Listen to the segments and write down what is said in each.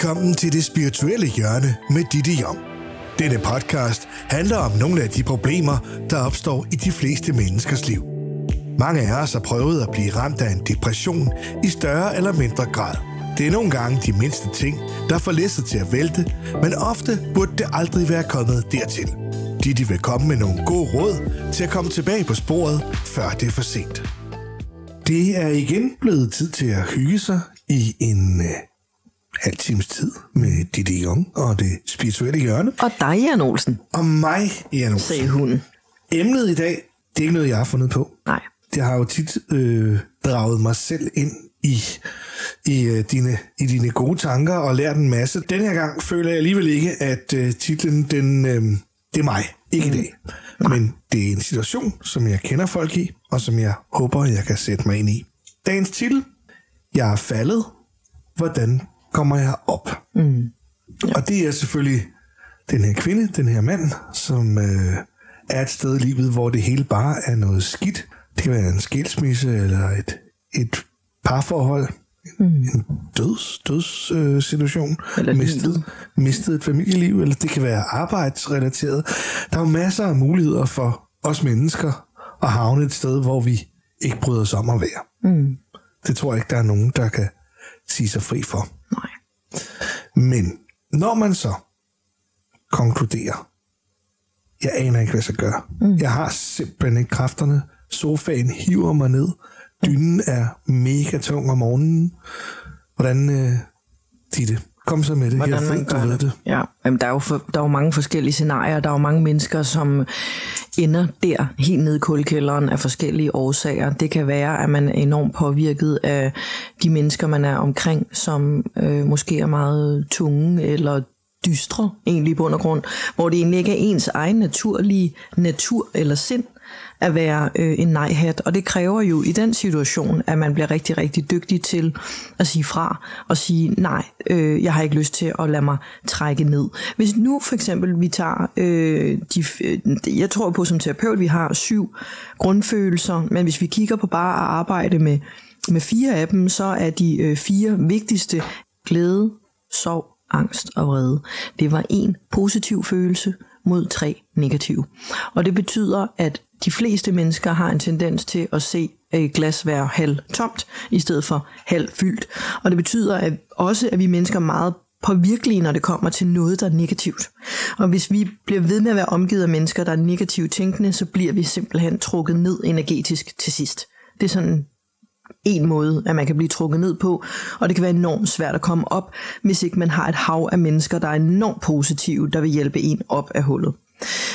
Velkommen til det spirituelle hjørne med Ditte Jom. Denne podcast handler om nogle af de problemer, der opstår i de fleste menneskers liv. Mange af os har prøvet at blive ramt af en depression i større eller mindre grad. Det er nogle gange de mindste ting, der får læsset til at vælte, men ofte burde det aldrig være kommet dertil. Ditte vil komme med nogle gode råd til at komme tilbage på sporet, før det er for sent. Det er igen blevet tid til at hygge sig i en øh, halv times tid med Ditte Jung og det spirituelle hjørne. Og dig, Jan Olsen, Og mig, Jan Olsen. sagde hun. Emnet i dag, det er ikke noget, jeg har fundet på. Nej. Det har jo tit øh, draget mig selv ind i, i, øh, dine, i dine gode tanker og lært en masse. Den her gang føler jeg alligevel ikke, at øh, titlen, den, øh, det er mig. Ikke i dag. Men det er en situation, som jeg kender folk i, og som jeg håber, jeg kan sætte mig ind i. Dagens titel, Jeg er faldet. Hvordan kommer jeg op? Mm. Ja. Og det er selvfølgelig den her kvinde, den her mand, som øh, er et sted i livet, hvor det hele bare er noget skidt. Det kan være en skilsmisse eller et, et parforhold, mm. en døds, døds øh, situation, Eller mistet, mistet et familieliv, eller det kan være arbejdsrelateret. Der er jo masser af muligheder for os mennesker at havne et sted, hvor vi ikke bryder os om at være. Mm. Det tror jeg ikke, der er nogen, der kan sige sig fri for. Nej. Men når man så konkluderer, jeg aner ikke, hvad jeg skal gøre. Mm. Jeg har simpelthen ikke kræfterne. Sofaen hiver mig ned. Dynen er mega tung om morgenen. Hvordan, øh, Ditte, kom så med det. Hvordan jeg ved, du ved det. Ja, Jamen, der, er jo for, der er jo mange forskellige scenarier. Der er jo mange mennesker, som ender der, helt nede i kulkælderen af forskellige årsager. Det kan være, at man er enormt påvirket af de mennesker, man er omkring, som øh, måske er meget tunge eller dystre, egentlig i bund og grund, hvor det egentlig ikke er ens egen naturlige natur eller sind, at være øh, en nej-hat. Og det kræver jo i den situation, at man bliver rigtig, rigtig dygtig til at sige fra og sige, nej, øh, jeg har ikke lyst til at lade mig trække ned. Hvis nu for eksempel vi tager, øh, de, øh, jeg tror på som terapeut, vi har syv grundfølelser, men hvis vi kigger på bare at arbejde med, med fire af dem, så er de øh, fire vigtigste glæde, sorg, angst og vrede. Det var en positiv følelse mod tre negative. Og det betyder, at de fleste mennesker har en tendens til at se et glas være halv tomt, i stedet for halv fyldt. Og det betyder at også, at vi mennesker er meget påvirkelige, når det kommer til noget, der er negativt. Og hvis vi bliver ved med at være omgivet af mennesker, der er negativt tænkende, så bliver vi simpelthen trukket ned energetisk til sidst. Det er sådan en måde, at man kan blive trukket ned på, og det kan være enormt svært at komme op, hvis ikke man har et hav af mennesker, der er enormt positive, der vil hjælpe en op af hullet.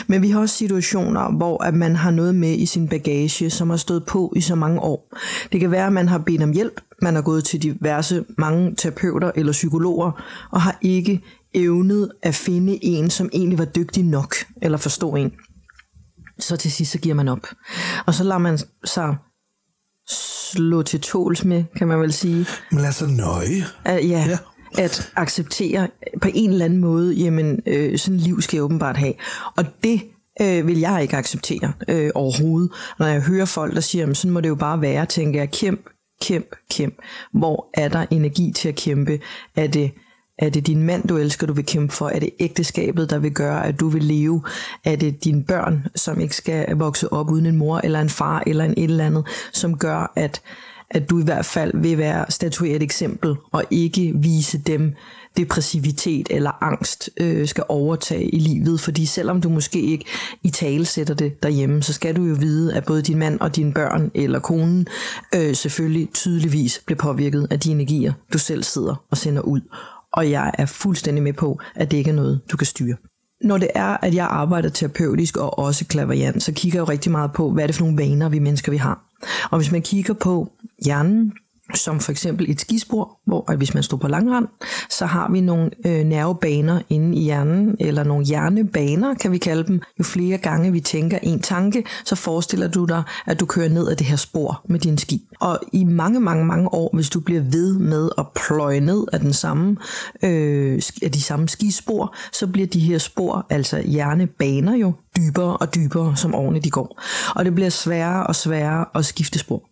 Men vi har også situationer, hvor at man har noget med i sin bagage, som har stået på i så mange år. Det kan være, at man har bedt om hjælp, man har gået til diverse mange terapeuter eller psykologer, og har ikke evnet at finde en, som egentlig var dygtig nok, eller forstå en. Så til sidst så giver man op. Og så lader man sig slå til tåls med, kan man vel sige. Men lad sig nøje. At, ja, Ja at acceptere på en eller anden måde, jamen øh, sådan et liv skal jeg åbenbart have. Og det øh, vil jeg ikke acceptere øh, overhovedet. Når jeg hører folk, der siger, jamen, sådan må det jo bare være, tænker jeg, kæmp, kæmp, kæmp. Hvor er der energi til at kæmpe? Er det er det din mand, du elsker, du vil kæmpe for? Er det ægteskabet, der vil gøre, at du vil leve? Er det dine børn, som ikke skal vokse op uden en mor eller en far eller en et eller andet, som gør, at, at du i hvert fald vil være statueret et eksempel og ikke vise dem depressivitet eller angst øh, skal overtage i livet, fordi selvom du måske ikke i tale sætter det derhjemme, så skal du jo vide, at både din mand og dine børn eller konen øh, selvfølgelig tydeligvis bliver påvirket af de energier, du selv sidder og sender ud. Og jeg er fuldstændig med på, at det ikke er noget, du kan styre. Når det er, at jeg arbejder terapeutisk og også klaverjant, så kigger jeg jo rigtig meget på, hvad er det for nogle vaner, vi mennesker vi har. Og hvis man kigger på hjernen, som for eksempel et skispor, hvor at hvis man står på langrand, så har vi nogle øh, nervebaner inde i hjernen, eller nogle hjernebaner, kan vi kalde dem. Jo flere gange vi tænker en tanke, så forestiller du dig, at du kører ned ad det her spor med din ski. Og i mange, mange, mange år, hvis du bliver ved med at pløje ned af, den samme, øh, af de samme skispor, så bliver de her spor, altså hjernebaner jo, dybere og dybere, som årene de går. Og det bliver sværere og sværere at skifte spor.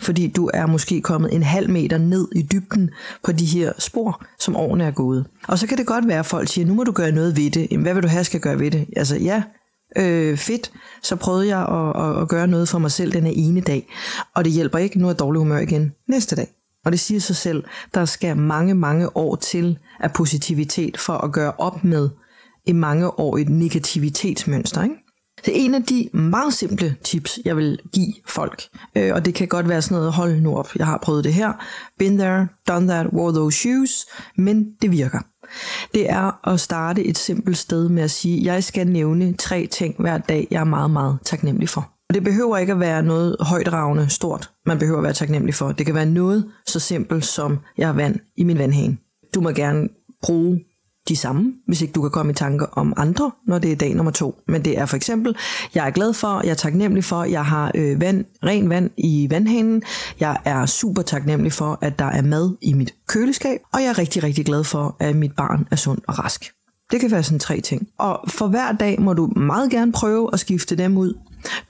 Fordi du er måske kommet en halv meter ned i dybden på de her spor, som årene er gået. Og så kan det godt være, at folk siger, nu må du gøre noget ved det. Jamen, hvad vil du have, skal gøre ved det? Altså ja, øh, fedt, så prøvede jeg at, at, at gøre noget for mig selv den ene dag. Og det hjælper ikke, nu er dårlig humør igen næste dag. Og det siger sig selv, der skal mange, mange år til af positivitet for at gøre op med i mange et negativitetsmønster. Ikke? Så en af de meget simple tips, jeg vil give folk, øh, og det kan godt være sådan noget, hold nu op, jeg har prøvet det her, been there, done that, wore those shoes, men det virker. Det er at starte et simpelt sted med at sige, jeg skal nævne tre ting hver dag, jeg er meget, meget taknemmelig for. Og det behøver ikke at være noget højdragende stort, man behøver at være taknemmelig for. Det kan være noget så simpelt som, jeg har vand i min vandhane. Du må gerne bruge de samme, hvis ikke du kan komme i tanker om andre, når det er dag nummer to. Men det er for eksempel, jeg er glad for, jeg er taknemmelig for, jeg har øh, vand, ren vand i vandhanen, jeg er super taknemmelig for, at der er mad i mit køleskab, og jeg er rigtig, rigtig glad for, at mit barn er sund og rask. Det kan være sådan tre ting. Og for hver dag må du meget gerne prøve at skifte dem ud.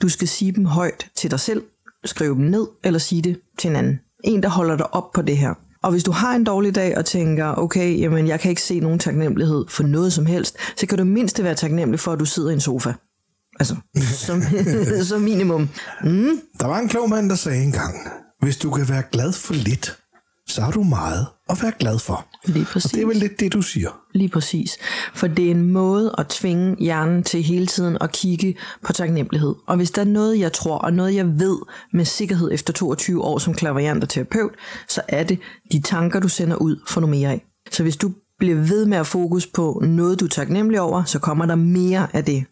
Du skal sige dem højt til dig selv, skrive dem ned, eller sige det til en anden. En, der holder dig op på det her. Og hvis du har en dårlig dag og tænker, okay, jamen jeg kan ikke se nogen taknemmelighed for noget som helst, så kan du mindst være taknemmelig for, at du sidder i en sofa. Altså, som, som minimum. Mm. Der var en klog mand, der sagde engang, hvis du kan være glad for lidt, så har du meget at være glad for. Lige præcis. Og det er vel lidt det, du siger. Lige præcis. For det er en måde at tvinge hjernen til hele tiden at kigge på taknemmelighed. Og hvis der er noget, jeg tror, og noget, jeg ved med sikkerhed efter 22 år som klaverjant og terapeut, så er det de tanker, du sender ud for noget mere af. Så hvis du bliver ved med at fokus på noget, du er taknemmelig over, så kommer der mere af det.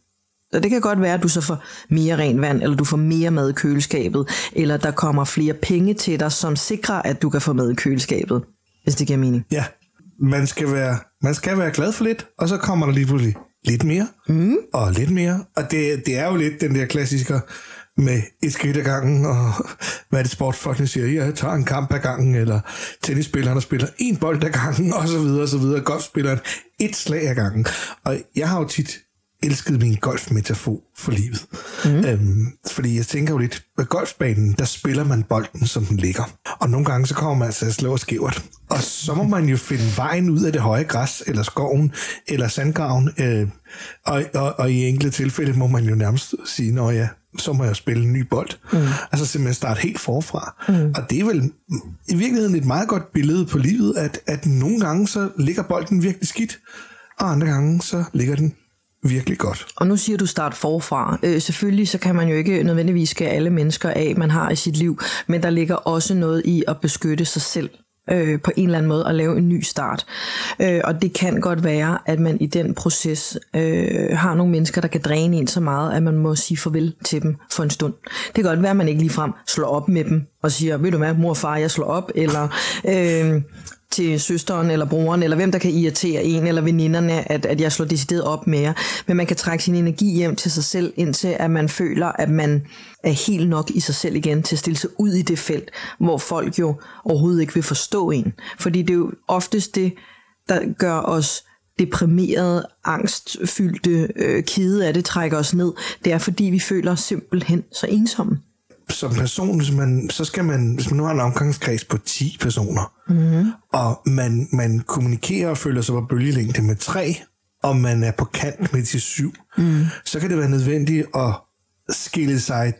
Så det kan godt være, at du så får mere ren vand, eller du får mere mad i køleskabet, eller der kommer flere penge til dig, som sikrer, at du kan få mad i køleskabet, hvis det giver mening. Ja, man skal være, man skal være glad for lidt, og så kommer der lige pludselig lidt mere, mm. og lidt mere. Og det, det er jo lidt den der klassiker med et skridt ad gangen, og hvad er det sportsfolkene siger, jeg tager en kamp ad gangen, eller tennisspilleren, der spiller en bold ad gangen, og så videre, og så videre, golfspilleren et slag ad gangen. Og jeg har jo tit elskede min golfmetafor for livet. Mm. Øhm, fordi jeg tænker jo lidt, på golfbanen, der spiller man bolden, som den ligger. Og nogle gange, så kommer man altså at slå skævert. Og så må man jo finde vejen ud af det høje græs, eller skoven, eller sandgraven. Øh, og, og, og i enkelte tilfælde må man jo nærmest sige, når ja, så må jeg spille en ny bold. Mm. Altså simpelthen starte helt forfra. Mm. Og det er vel i virkeligheden et meget godt billede på livet, at, at nogle gange så ligger bolden virkelig skidt, og andre gange så ligger den virkelig godt. Og nu siger du start forfra. Øh, selvfølgelig så kan man jo ikke nødvendigvis skære alle mennesker af, man har i sit liv, men der ligger også noget i at beskytte sig selv øh, på en eller anden måde at lave en ny start. Øh, og det kan godt være, at man i den proces øh, har nogle mennesker, der kan dræne en så meget, at man må sige farvel til dem for en stund. Det kan godt være, at man ikke ligefrem slår op med dem og siger, ved du hvad, mor og far, jeg slår op, eller øh, til søsteren eller broren, eller hvem der kan irritere en, eller veninderne, at, at jeg slår decideret op med jer. Men man kan trække sin energi hjem til sig selv, indtil at man føler, at man er helt nok i sig selv igen til at stille sig ud i det felt, hvor folk jo overhovedet ikke vil forstå en. Fordi det er jo oftest det, der gør os deprimerede, angstfyldte, øh, kede af det, trækker os ned. Det er fordi, vi føler os simpelthen så ensomme som person, hvis man, så skal man, hvis man nu har en omgangskreds på 10 personer, mm-hmm. og man, man kommunikerer og føler sig på bølgelængde med tre, og man er på kant med de syv, mm. så kan det være nødvendigt at skille sig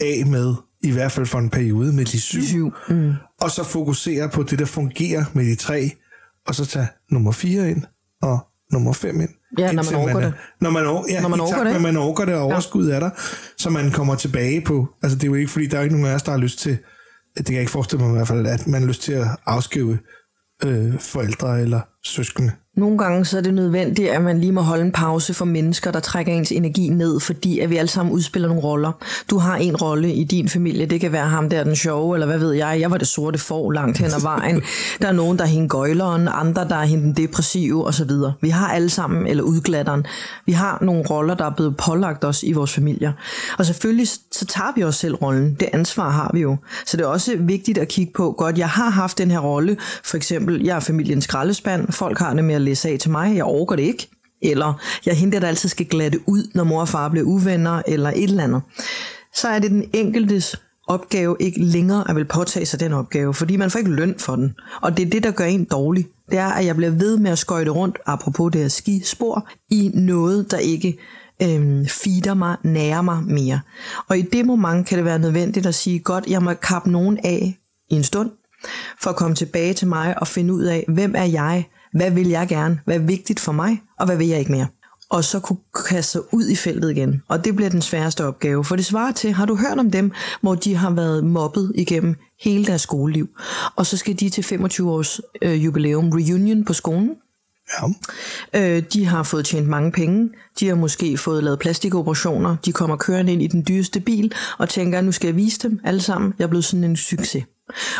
af med, i hvert fald for en periode, med de syv, syv. Mm. og så fokusere på det, der fungerer med de tre, og så tage nummer fire ind, og nummer fem ind. Ja, når man overgår man, det. Når man, ja, når man overgår det. Når man overgår det, og overskud ja. er der, så man kommer tilbage på, altså det er jo ikke, fordi der er ikke nogen af os, der har lyst til, det kan jeg ikke forestille mig i hvert fald, at man har lyst til at afskrive øh, forældre eller søskende. Nogle gange så er det nødvendigt, at man lige må holde en pause for mennesker, der trækker ens energi ned, fordi at vi alle sammen udspiller nogle roller. Du har en rolle i din familie, det kan være ham der den sjove, eller hvad ved jeg, jeg var det sorte får langt hen ad vejen. Der er nogen, der er hende gøjleren, andre, der er hende den depressive osv. Vi har alle sammen, eller udglatteren, vi har nogle roller, der er blevet pålagt os i vores familier. Og selvfølgelig så tager vi også selv rollen. Det ansvar har vi jo. Så det er også vigtigt at kigge på, godt, jeg har haft den her rolle, for eksempel, jeg er familiens skraldespand, folk har det med at læse af til mig, jeg overgår det ikke. eller jeg henter, der altid skal glatte ud, når mor og far bliver uvenner, eller et eller andet, så er det den enkeltes opgave ikke længere at vil påtage sig den opgave, fordi man får ikke løn for den. Og det er det, der gør en dårlig. Det er, at jeg bliver ved med at skøjte rundt, apropos det her skispor, i noget, der ikke øhm, feeder mig, nærer mig mere. Og i det moment kan det være nødvendigt at sige, godt, jeg må kappe nogen af i en stund, for at komme tilbage til mig og finde ud af, hvem er jeg, hvad vil jeg gerne, hvad er vigtigt for mig, og hvad vil jeg ikke mere og så kunne kaste sig ud i feltet igen. Og det bliver den sværeste opgave, for det svarer til, har du hørt om dem, hvor de har været mobbet igennem hele deres skoleliv, og så skal de til 25 års øh, jubilæum reunion på skolen, Ja. Øh, de har fået tjent mange penge. De har måske fået lavet plastikoperationer. De kommer kørende ind i den dyreste bil og tænker, nu skal jeg vise dem alle sammen. Jeg er blevet sådan en succes.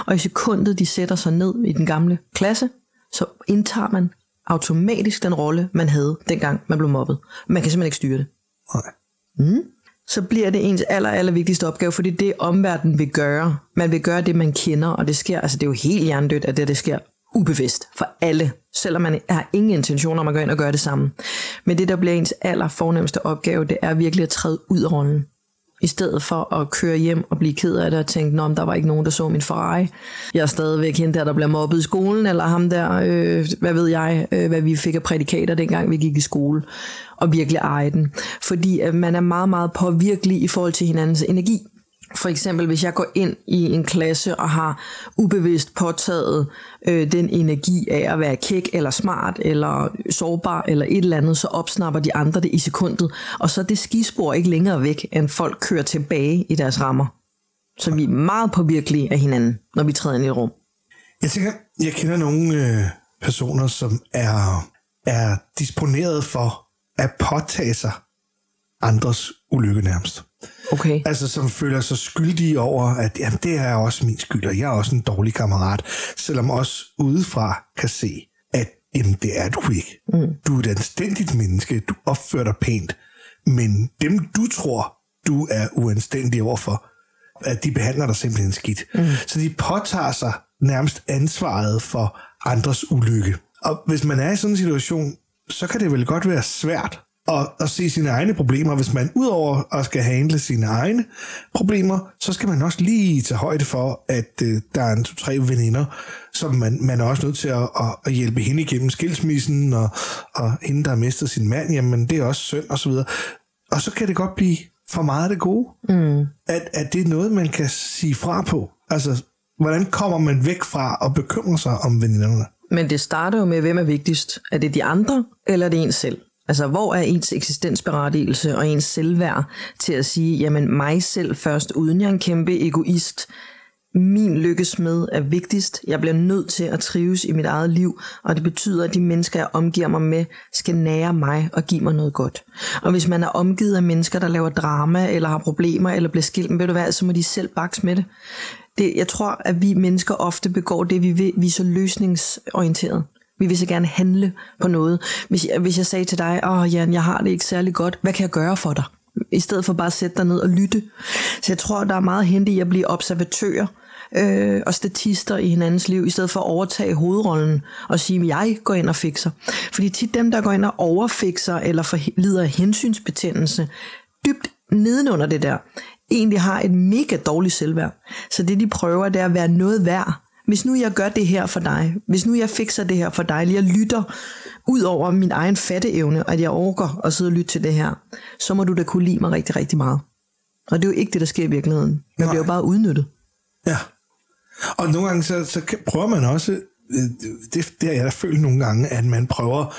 Og i sekundet, de sætter sig ned i den gamle klasse, så indtager man automatisk den rolle, man havde, dengang man blev mobbet. Man kan simpelthen ikke styre det. Nej. Mm. Så bliver det ens aller, aller vigtigste opgave, fordi det omverdenen vil gøre. Man vil gøre det, man kender, og det sker, altså det er jo helt hjernedødt, at det, det sker ubevidst for alle, selvom man har ingen intention om at gå ind og gøre det samme. Men det, der bliver ens aller fornemmeste opgave, det er virkelig at træde ud af rollen i stedet for at køre hjem og blive ked af det og tænke, om der var ikke nogen, der så min Ferrari. Jeg er stadigvæk hende der, der bliver mobbet i skolen, eller ham der, øh, hvad ved jeg, øh, hvad vi fik af prædikater, dengang vi gik i skole, og virkelig eje den. Fordi at man er meget, meget påvirkelig i forhold til hinandens energi. For eksempel, hvis jeg går ind i en klasse og har ubevidst påtaget øh, den energi af at være kæk eller smart eller sårbar eller et eller andet, så opsnapper de andre det i sekundet. Og så er det skispor ikke længere væk, end folk kører tilbage i deres rammer. Så vi er meget påvirkelige af hinanden, når vi træder ind i et rum. Jeg tænker, jeg kender nogle øh, personer, som er, er disponeret for at påtage sig andres ulykke nærmest. Okay. Altså som føler sig skyldige over, at jamen, det er også min skyld, og jeg er også en dårlig kammerat. Selvom også udefra kan se, at jamen, det er du ikke. Mm. Du er et anstændigt menneske, du opfører dig pænt. Men dem, du tror, du er uanstændig overfor, at de behandler dig simpelthen skidt. Mm. Så de påtager sig nærmest ansvaret for andres ulykke. Og hvis man er i sådan en situation, så kan det vel godt være svært at, at se sine egne problemer. Hvis man udover at skal handle sine egne problemer, så skal man også lige tage højde for, at øh, der er en to-tre veninder, som man, man er også nødt til at, at, at hjælpe hende igennem skilsmissen, og, og hende, der har mistet sin mand, jamen det er også synd, og så videre. Og så kan det godt blive for meget af det gode. Mm. At, at det er noget, man kan sige fra på. Altså, hvordan kommer man væk fra at bekymre sig om veninderne? Men det starter jo med, hvem er vigtigst? Er det de andre, eller er det en selv? Altså, hvor er ens eksistensberettigelse og ens selvværd til at sige, jamen mig selv først, uden jeg er en kæmpe egoist. Min lykkesmed er vigtigst. Jeg bliver nødt til at trives i mit eget liv, og det betyder, at de mennesker, jeg omgiver mig med, skal nære mig og give mig noget godt. Og hvis man er omgivet af mennesker, der laver drama, eller har problemer, eller bliver skilt, ved du hvad, så må de selv bakse med det. det. Jeg tror, at vi mennesker ofte begår det, vi vil, vi er så løsningsorienteret. Vi vil så gerne handle på noget. Hvis jeg, hvis jeg sagde til dig, åh oh, Jan, jeg har det ikke særlig godt, hvad kan jeg gøre for dig? I stedet for bare at sætte dig ned og lytte. Så jeg tror, der er meget hente i at blive observatører øh, og statister i hinandens liv, i stedet for at overtage hovedrollen og sige, at jeg går ind og fikser. Fordi tit dem, der går ind og overfikser eller lider af hensynsbetændelse, dybt nedenunder det der, egentlig har et mega dårligt selvværd. Så det, de prøver, det er at være noget værd, hvis nu jeg gør det her for dig, hvis nu jeg fikser det her for dig, eller jeg lytter ud over min egen fatteevne, at jeg orker at sidde og lytte til det her, så må du da kunne lide mig rigtig, rigtig meget. Og det er jo ikke det, der sker i virkeligheden. Man bliver jo bare udnyttet. Ja. Og nogle gange, så, så prøver man også, øh, det, det har jeg da følt nogle gange, at man prøver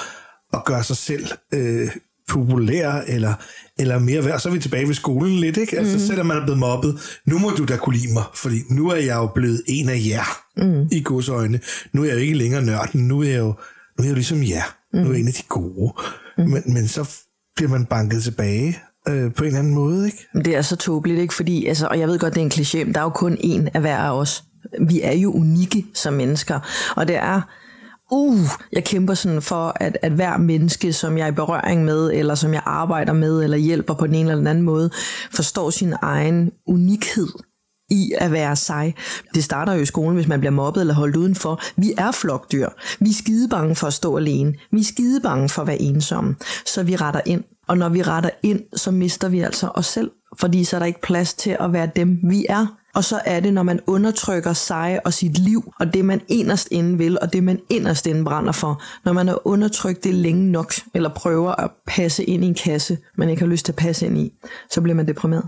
at gøre sig selv øh, populær, eller, eller mere værd. Så er vi tilbage ved skolen lidt, ikke? Altså, mm. selvom man er blevet mobbet, nu må du da kunne lide mig, fordi nu er jeg jo blevet en af jer mm. i godsøjne. Nu er jeg jo ikke længere nørden, nu er jeg jo, nu er jeg jo ligesom jer. Mm. Nu er jeg en af de gode. Mm. Men, men så bliver man banket tilbage øh, på en eller anden måde, ikke? Det er så tåbeligt, ikke? Fordi, altså, og jeg ved godt, det er en kliché, men der er jo kun én af hver af os. Vi er jo unikke som mennesker, og det er uh, jeg kæmper sådan for, at, at hver menneske, som jeg er i berøring med, eller som jeg arbejder med, eller hjælper på den ene eller den anden måde, forstår sin egen unikhed. i at være sig. Det starter jo i skolen, hvis man bliver mobbet eller holdt udenfor. Vi er flokdyr. Vi er skide bange for at stå alene. Vi er skide bange for at være ensomme. Så vi retter ind. Og når vi retter ind, så mister vi altså os selv. Fordi så er der ikke plads til at være dem, vi er. Og så er det, når man undertrykker sig og sit liv, og det man inderst inde vil, og det man inderst inde brænder for. Når man har undertrykt det længe nok, eller prøver at passe ind i en kasse, man ikke har lyst til at passe ind i, så bliver man deprimeret.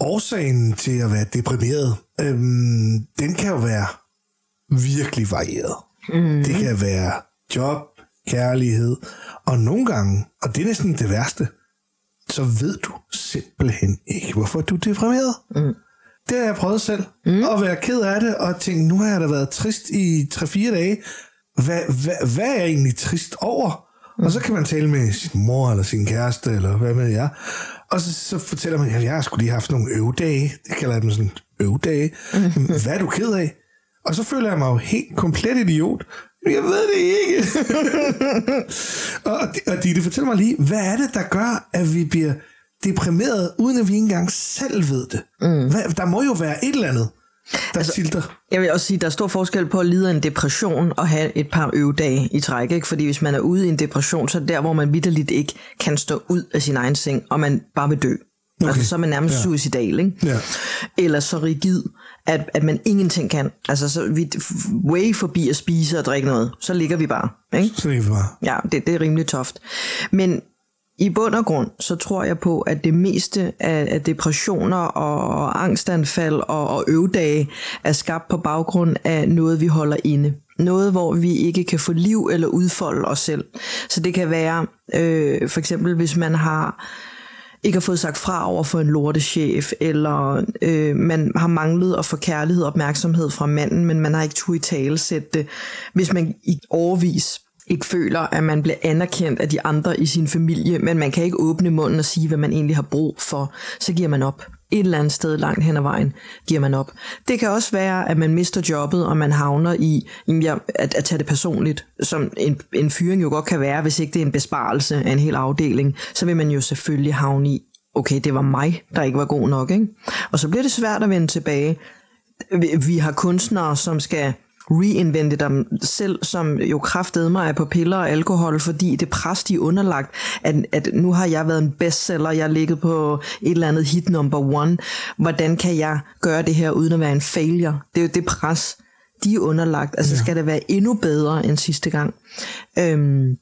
Årsagen til at være deprimeret, øhm, den kan jo være virkelig varieret. Mm. Det kan være job, kærlighed, og nogle gange, og det er næsten det værste, så ved du simpelthen ikke, hvorfor du er deprimeret. Mm. Det har jeg prøvet selv, mm. at være ked af det, og tænke, nu har jeg da været trist i 3-4 dage. Hvad, hvad, hvad er jeg egentlig trist over? Mm. Og så kan man tale med sin mor, eller sin kæreste, eller hvad med jeg. Og så, så fortæller man, at jeg har skulle lige haft nogle øvedage. Det kalder jeg dem sådan øvedage. Mm. Hvad er du ked af? Og så føler jeg mig jo helt komplet idiot. Jeg ved det ikke. og, og de fortæller mig lige, hvad er det, der gør, at vi bliver deprimeret, uden at vi ikke engang selv ved det? Mm. Hvad, der må jo være et eller andet, der altså, tilter. Jeg vil også sige, at der er stor forskel på at lide af en depression og have et par øvedage i træk. Ikke? Fordi hvis man er ude i en depression, så er det der, hvor man vidderligt ikke kan stå ud af sin egen seng, og man bare vil dø. Okay. Altså, så er man nærmest ja. suicidal, ikke? Ja. Eller så rigid, at, at man ingenting kan. Altså, så vi way forbi at spise og drikke noget. Så ligger vi bare, ikke? Så ligger vi bare. Ja, det, det er rimelig toft. Men i bund og grund, så tror jeg på, at det meste af, af depressioner og, og angstanfald og, og øvedage er skabt på baggrund af noget, vi holder inde. Noget, hvor vi ikke kan få liv eller udfolde os selv. Så det kan være, øh, for eksempel hvis man har ikke har fået sagt fra over for en lortechef, eller øh, man har manglet at få kærlighed og opmærksomhed fra manden, men man har ikke tur i tale sætte det. Hvis man i overvis ikke føler, at man bliver anerkendt af de andre i sin familie, men man kan ikke åbne munden og sige, hvad man egentlig har brug for, så giver man op. Et eller andet sted langt hen ad vejen giver man op. Det kan også være, at man mister jobbet, og man havner i at, at tage det personligt, som en, en fyring jo godt kan være, hvis ikke det er en besparelse af en hel afdeling, så vil man jo selvfølgelig havne i, okay, det var mig, der ikke var god nok. Ikke? Og så bliver det svært at vende tilbage. Vi har kunstnere, som skal reinvente dem selv, som jo kraftede mig på piller og alkohol, fordi det pres, de er underlagt, at, at nu har jeg været en bestseller, jeg har ligget på et eller andet hit number one. Hvordan kan jeg gøre det her uden at være en failure? Det er jo det pres, de er underlagt. Altså ja. skal det være endnu bedre end sidste gang? Øhm,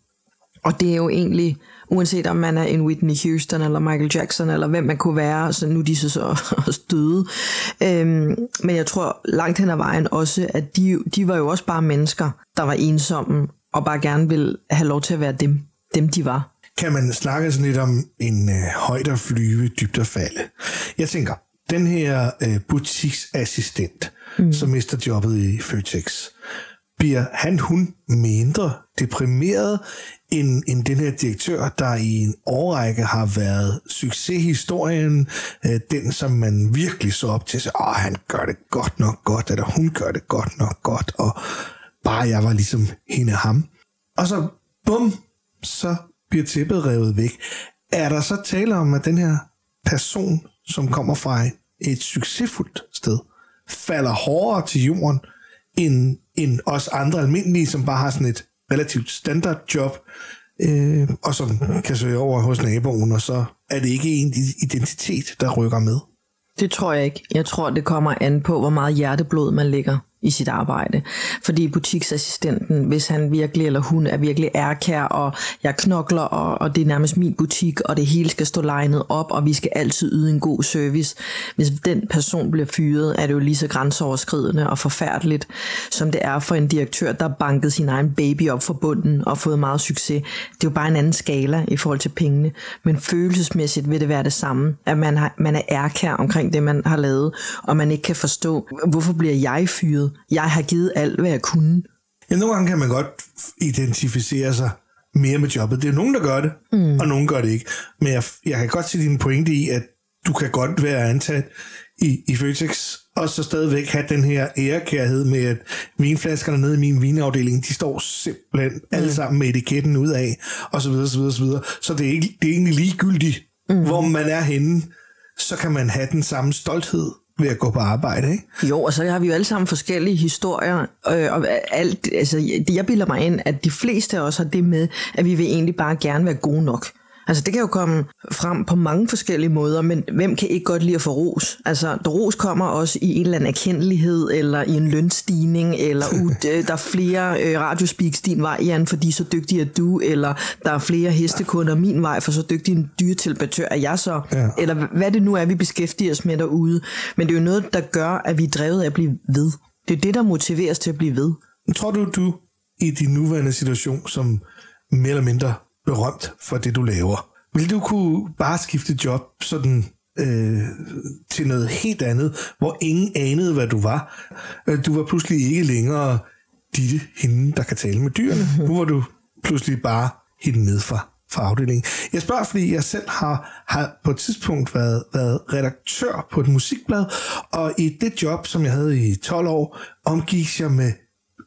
og det er jo egentlig uanset om man er en Whitney Houston eller Michael Jackson eller hvem man kunne være, så nu er de så, så døde. Øhm, men jeg tror langt hen ad vejen også, at de, de var jo også bare mennesker, der var ensomme og bare gerne ville have lov til at være dem, dem de var. Kan man snakke sådan lidt om en øh, højt at flyve, dybt at falde? Jeg tænker, den her øh, butiksassistent, mm. som mister jobbet i Føtex, bliver han, hun mindre deprimeret end, end den her direktør, der i en årrække har været succeshistorien, øh, den som man virkelig så op til, at oh, han gør det godt nok godt, eller hun gør det godt nok godt, og bare jeg var ligesom hende ham. Og så bum, så bliver tæppet revet væk. Er der så tale om, at den her person, som kommer fra et succesfuldt sted, falder hårdere til jorden, end, end os andre almindelige, som bare har sådan et relativt standard job, øh, og som kan søge over hos naboen, og så er det ikke en identitet, der rykker med. Det tror jeg ikke. Jeg tror, det kommer an på, hvor meget hjerteblod man lægger i sit arbejde. Fordi butiksassistenten, hvis han virkelig eller hun er virkelig ærkær, og jeg knokler, og, og det er nærmest min butik, og det hele skal stå legnet op, og vi skal altid yde en god service. Hvis den person bliver fyret, er det jo lige så grænseoverskridende og forfærdeligt, som det er for en direktør, der bankede sin egen baby op for bunden og fået meget succes. Det er jo bare en anden skala i forhold til pengene. Men følelsesmæssigt vil det være det samme, at man, har, man er ærkær omkring det, man har lavet, og man ikke kan forstå, hvorfor bliver jeg fyret? Jeg har givet alt, hvad jeg kunne. Ja, nogle gange kan man godt identificere sig mere med jobbet. Det er nogen, der gør det, mm. og nogen gør det ikke. Men jeg, jeg kan godt se din pointe i, at du kan godt være ansat i, i Føtex, og så stadigvæk have den her ærekærhed med, at vinflaskerne nede i min vinafdeling, de står simpelthen mm. alle sammen med etiketten ud af, og så videre, så videre, så videre. Så det er, ikke, det er egentlig ligegyldigt, mm. hvor man er henne, så kan man have den samme stolthed ved at gå på arbejde, ikke? Jo, og så har vi jo alle sammen forskellige historier, øh, og alt, altså, jeg bilder mig ind, at de fleste af os har det med, at vi vil egentlig bare gerne være gode nok. Altså det kan jo komme frem på mange forskellige måder, men hvem kan ikke godt lide at få ros? Altså ros kommer også i en eller anden erkendelighed, eller i en lønstigning, eller uh, der er flere øh, radiospeaks din vej, Jan, fordi så dygtig er du, eller der er flere hestekunder min vej, for så dygtig en dyreteleportør er jeg så, ja. eller hvad det nu er, vi beskæftiger os med derude. Men det er jo noget, der gør, at vi er drevet af at blive ved. Det er det, der motiverer os til at blive ved. Tror du, du i din nuværende situation, som mere eller mindre berømt for det, du laver. Vil du kunne bare skifte job sådan øh, til noget helt andet, hvor ingen anede, hvad du var? Øh, du var pludselig ikke længere Ditte, hende, der kan tale med dyrene. Nu var du pludselig bare hende ned fra, fra afdelingen. Jeg spørger, fordi jeg selv har, har på et tidspunkt været, været redaktør på et musikblad, og i det job, som jeg havde i 12 år, omgik jeg med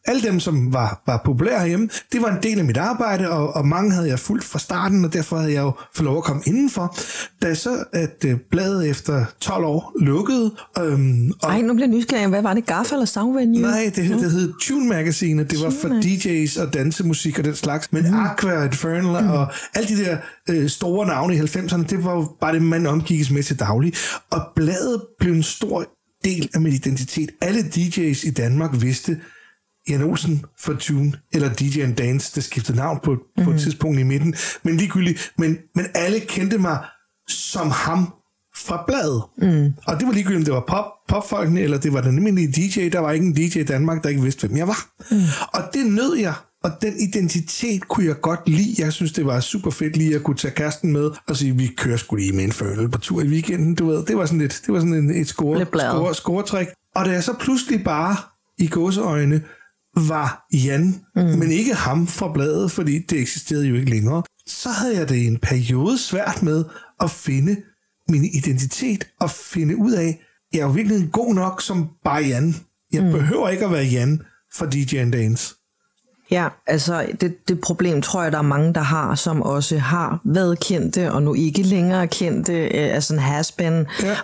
alle dem, som var, var populære herhjemme, det var en del af mit arbejde, og, og mange havde jeg fulgt fra starten, og derfor havde jeg jo fået lov at komme indenfor. Da så, at uh, bladet efter 12 år lukkede... Øhm, og, Ej, nu bliver nysgerrig. Hvad var det? Gaffa eller Soundvenue? Nej, det, det hed Tune Magazine, det var for DJ's og dansemusik og den slags. Men mm. Aqua Infernal mm. og alle de der øh, store navne i 90'erne, det var jo bare det, man omgikkes med til daglig. Og bladet blev en stor del af min identitet. Alle DJ's i Danmark vidste, Jan Olsen for Tune, eller DJ and Dance, der skiftede navn på, mm-hmm. på et mhm. tidspunkt i midten, men ligegyldigt, men, men alle kendte mig som ham fra bladet. Mm. Og det var ligegyldigt, om det var pop, popfolkene, eller det var den almindelige DJ, der var ikke en DJ i Danmark, der ikke vidste, hvem jeg var. Mm. Og det nød jeg, og den identitet kunne jeg godt lide. Jeg synes, det var super fedt lige at kunne tage kæresten med og sige, vi kører sgu lige med en følge på tur i weekenden, du ved. Det var sådan, lidt, det var sådan en, et score, score, scoretræk. Og da jeg så pludselig bare i gåseøjne var Jan, mm. men ikke ham fra bladet, fordi det eksisterede jo ikke længere, så havde jeg det i en periode svært med at finde min identitet og finde ud af, jeg er jo virkelig god nok som bare Jan. Jeg mm. behøver ikke at være Jan for DJ Dance. Ja, altså det, det problem tror jeg, der er mange, der har, som også har været kendte, og nu ikke længere kendte, øh, altså en has ja.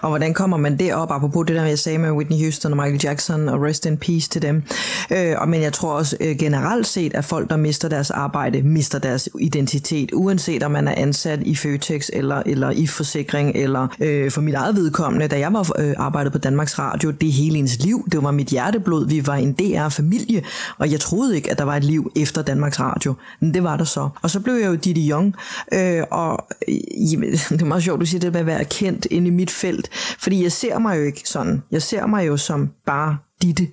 og hvordan kommer man derop, apropos det der, jeg sagde med Whitney Houston og Michael Jackson, og rest in peace til dem. Øh, og, men jeg tror også øh, generelt set, at folk, der mister deres arbejde, mister deres identitet, uanset om man er ansat i Føtex, eller, eller i forsikring, eller øh, for mit eget vedkommende, da jeg var øh, arbejdet på Danmarks Radio, det hele ens liv, det var mit hjerteblod, vi var en DR-familie, og jeg troede ikke, at der var et liv liv efter Danmarks Radio. Men det var der så. Og så blev jeg jo Didi Young, øh, og øh, jamen, det er meget sjovt, du siger det med at være kendt inde i mit felt, fordi jeg ser mig jo ikke sådan. Jeg ser mig jo som bare Ditte.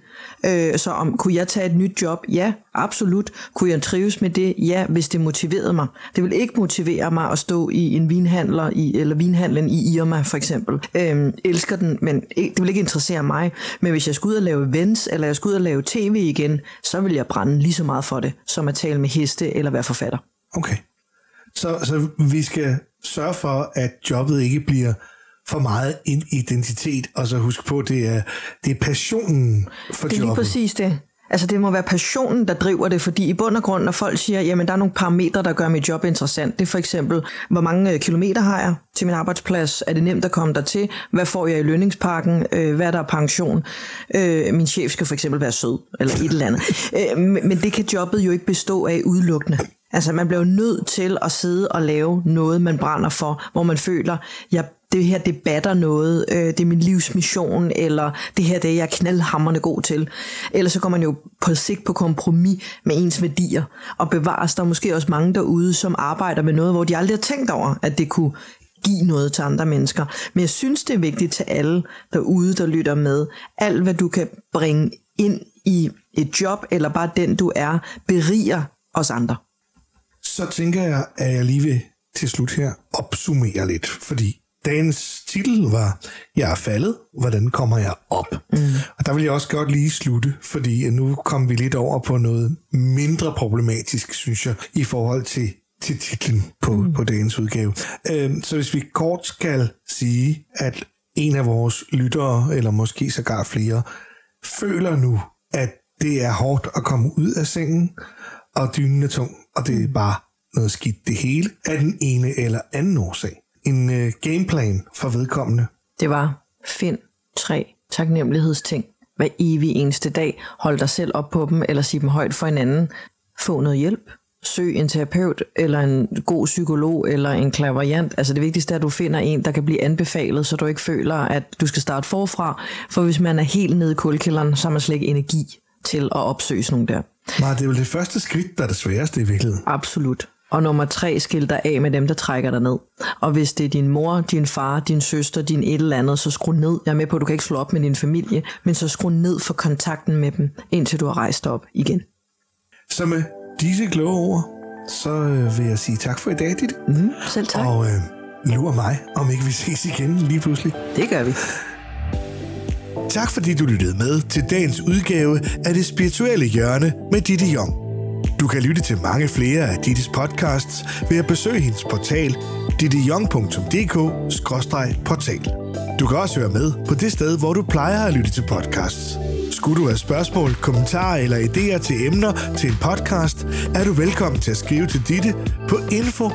Øh, så om, kunne jeg tage et nyt job? Ja, absolut. Kunne jeg trives med det? Ja, hvis det motiverede mig. Det vil ikke motivere mig at stå i en vinhandler i, eller vinhandlen i Irma for eksempel. Øh, elsker den, men det vil ikke interessere mig. Men hvis jeg skulle ud og lave events, eller jeg skulle ud og lave tv igen, så vil jeg brænde lige så meget for det, som at tale med heste eller være forfatter. Okay. Så, så vi skal sørge for, at jobbet ikke bliver for meget en identitet, og så husk på, det er, det er passionen for det er jobbet. lige præcis det. Altså det må være passionen, der driver det, fordi i bund og grund, når folk siger, jamen der er nogle parametre, der gør mit job interessant, det er for eksempel, hvor mange øh, kilometer har jeg til min arbejdsplads, er det nemt at komme der til, hvad får jeg i lønningspakken, øh, hvad er der pension, øh, min chef skal for eksempel være sød, eller et eller andet. men det kan jobbet jo ikke bestå af udelukkende. Altså man bliver jo nødt til at sidde og lave noget, man brænder for, hvor man føler, jeg det her debatter noget, øh, det er min livsmission, eller det her det er jeg knaldhammerne god til. Ellers så går man jo på sigt på kompromis med ens værdier, og bevares der måske også mange derude, som arbejder med noget, hvor de aldrig har tænkt over, at det kunne give noget til andre mennesker. Men jeg synes, det er vigtigt til alle derude, der lytter med. Alt, hvad du kan bringe ind i et job, eller bare den, du er, beriger os andre. Så tænker jeg, at jeg lige vil til slut her opsummere lidt, fordi Dagens titel var Jeg er faldet, hvordan kommer jeg op? Mm. Og der vil jeg også godt lige slutte, fordi nu kom vi lidt over på noget mindre problematisk, synes jeg, i forhold til, til titlen på, mm. på dagens udgave. Øhm, så hvis vi kort skal sige, at en af vores lyttere, eller måske sågar flere, føler nu, at det er hårdt at komme ud af sengen, og dynen er tung, og det er bare noget skidt det hele, af den ene eller anden årsag en øh, gameplan for vedkommende? Det var find tre taknemmelighedsting hver evig eneste dag. Hold dig selv op på dem, eller sig dem højt for hinanden. Få noget hjælp. Søg en terapeut, eller en god psykolog, eller en klaverjant. Altså det vigtigste er, at du finder en, der kan blive anbefalet, så du ikke føler, at du skal starte forfra. For hvis man er helt nede i kulkælderen, så har man slet ikke energi til at opsøge sådan nogle der. Nej, det er vel det første skridt, der er det sværeste i virkeligheden. Absolut. Og nummer tre, skil dig af med dem, der trækker dig ned. Og hvis det er din mor, din far, din søster, din et eller andet, så skru ned. Jeg er med på, at du kan ikke slå op med din familie, men så skru ned for kontakten med dem, indtil du har rejst op igen. Så med disse kloge ord, så øh, vil jeg sige tak for i dag, Ditte. Mm, selv tak. Og øh, lurer mig, om ikke vi ses igen lige pludselig. Det gør vi. Tak fordi du lyttede med til dagens udgave af det spirituelle hjørne med Ditte Jong. Du kan lytte til mange flere af Dittes podcasts ved at besøge hendes portal dittejong.dk-portal. Du kan også høre med på det sted, hvor du plejer at lytte til podcasts. Skulle du have spørgsmål, kommentarer eller idéer til emner til en podcast, er du velkommen til at skrive til Ditte på info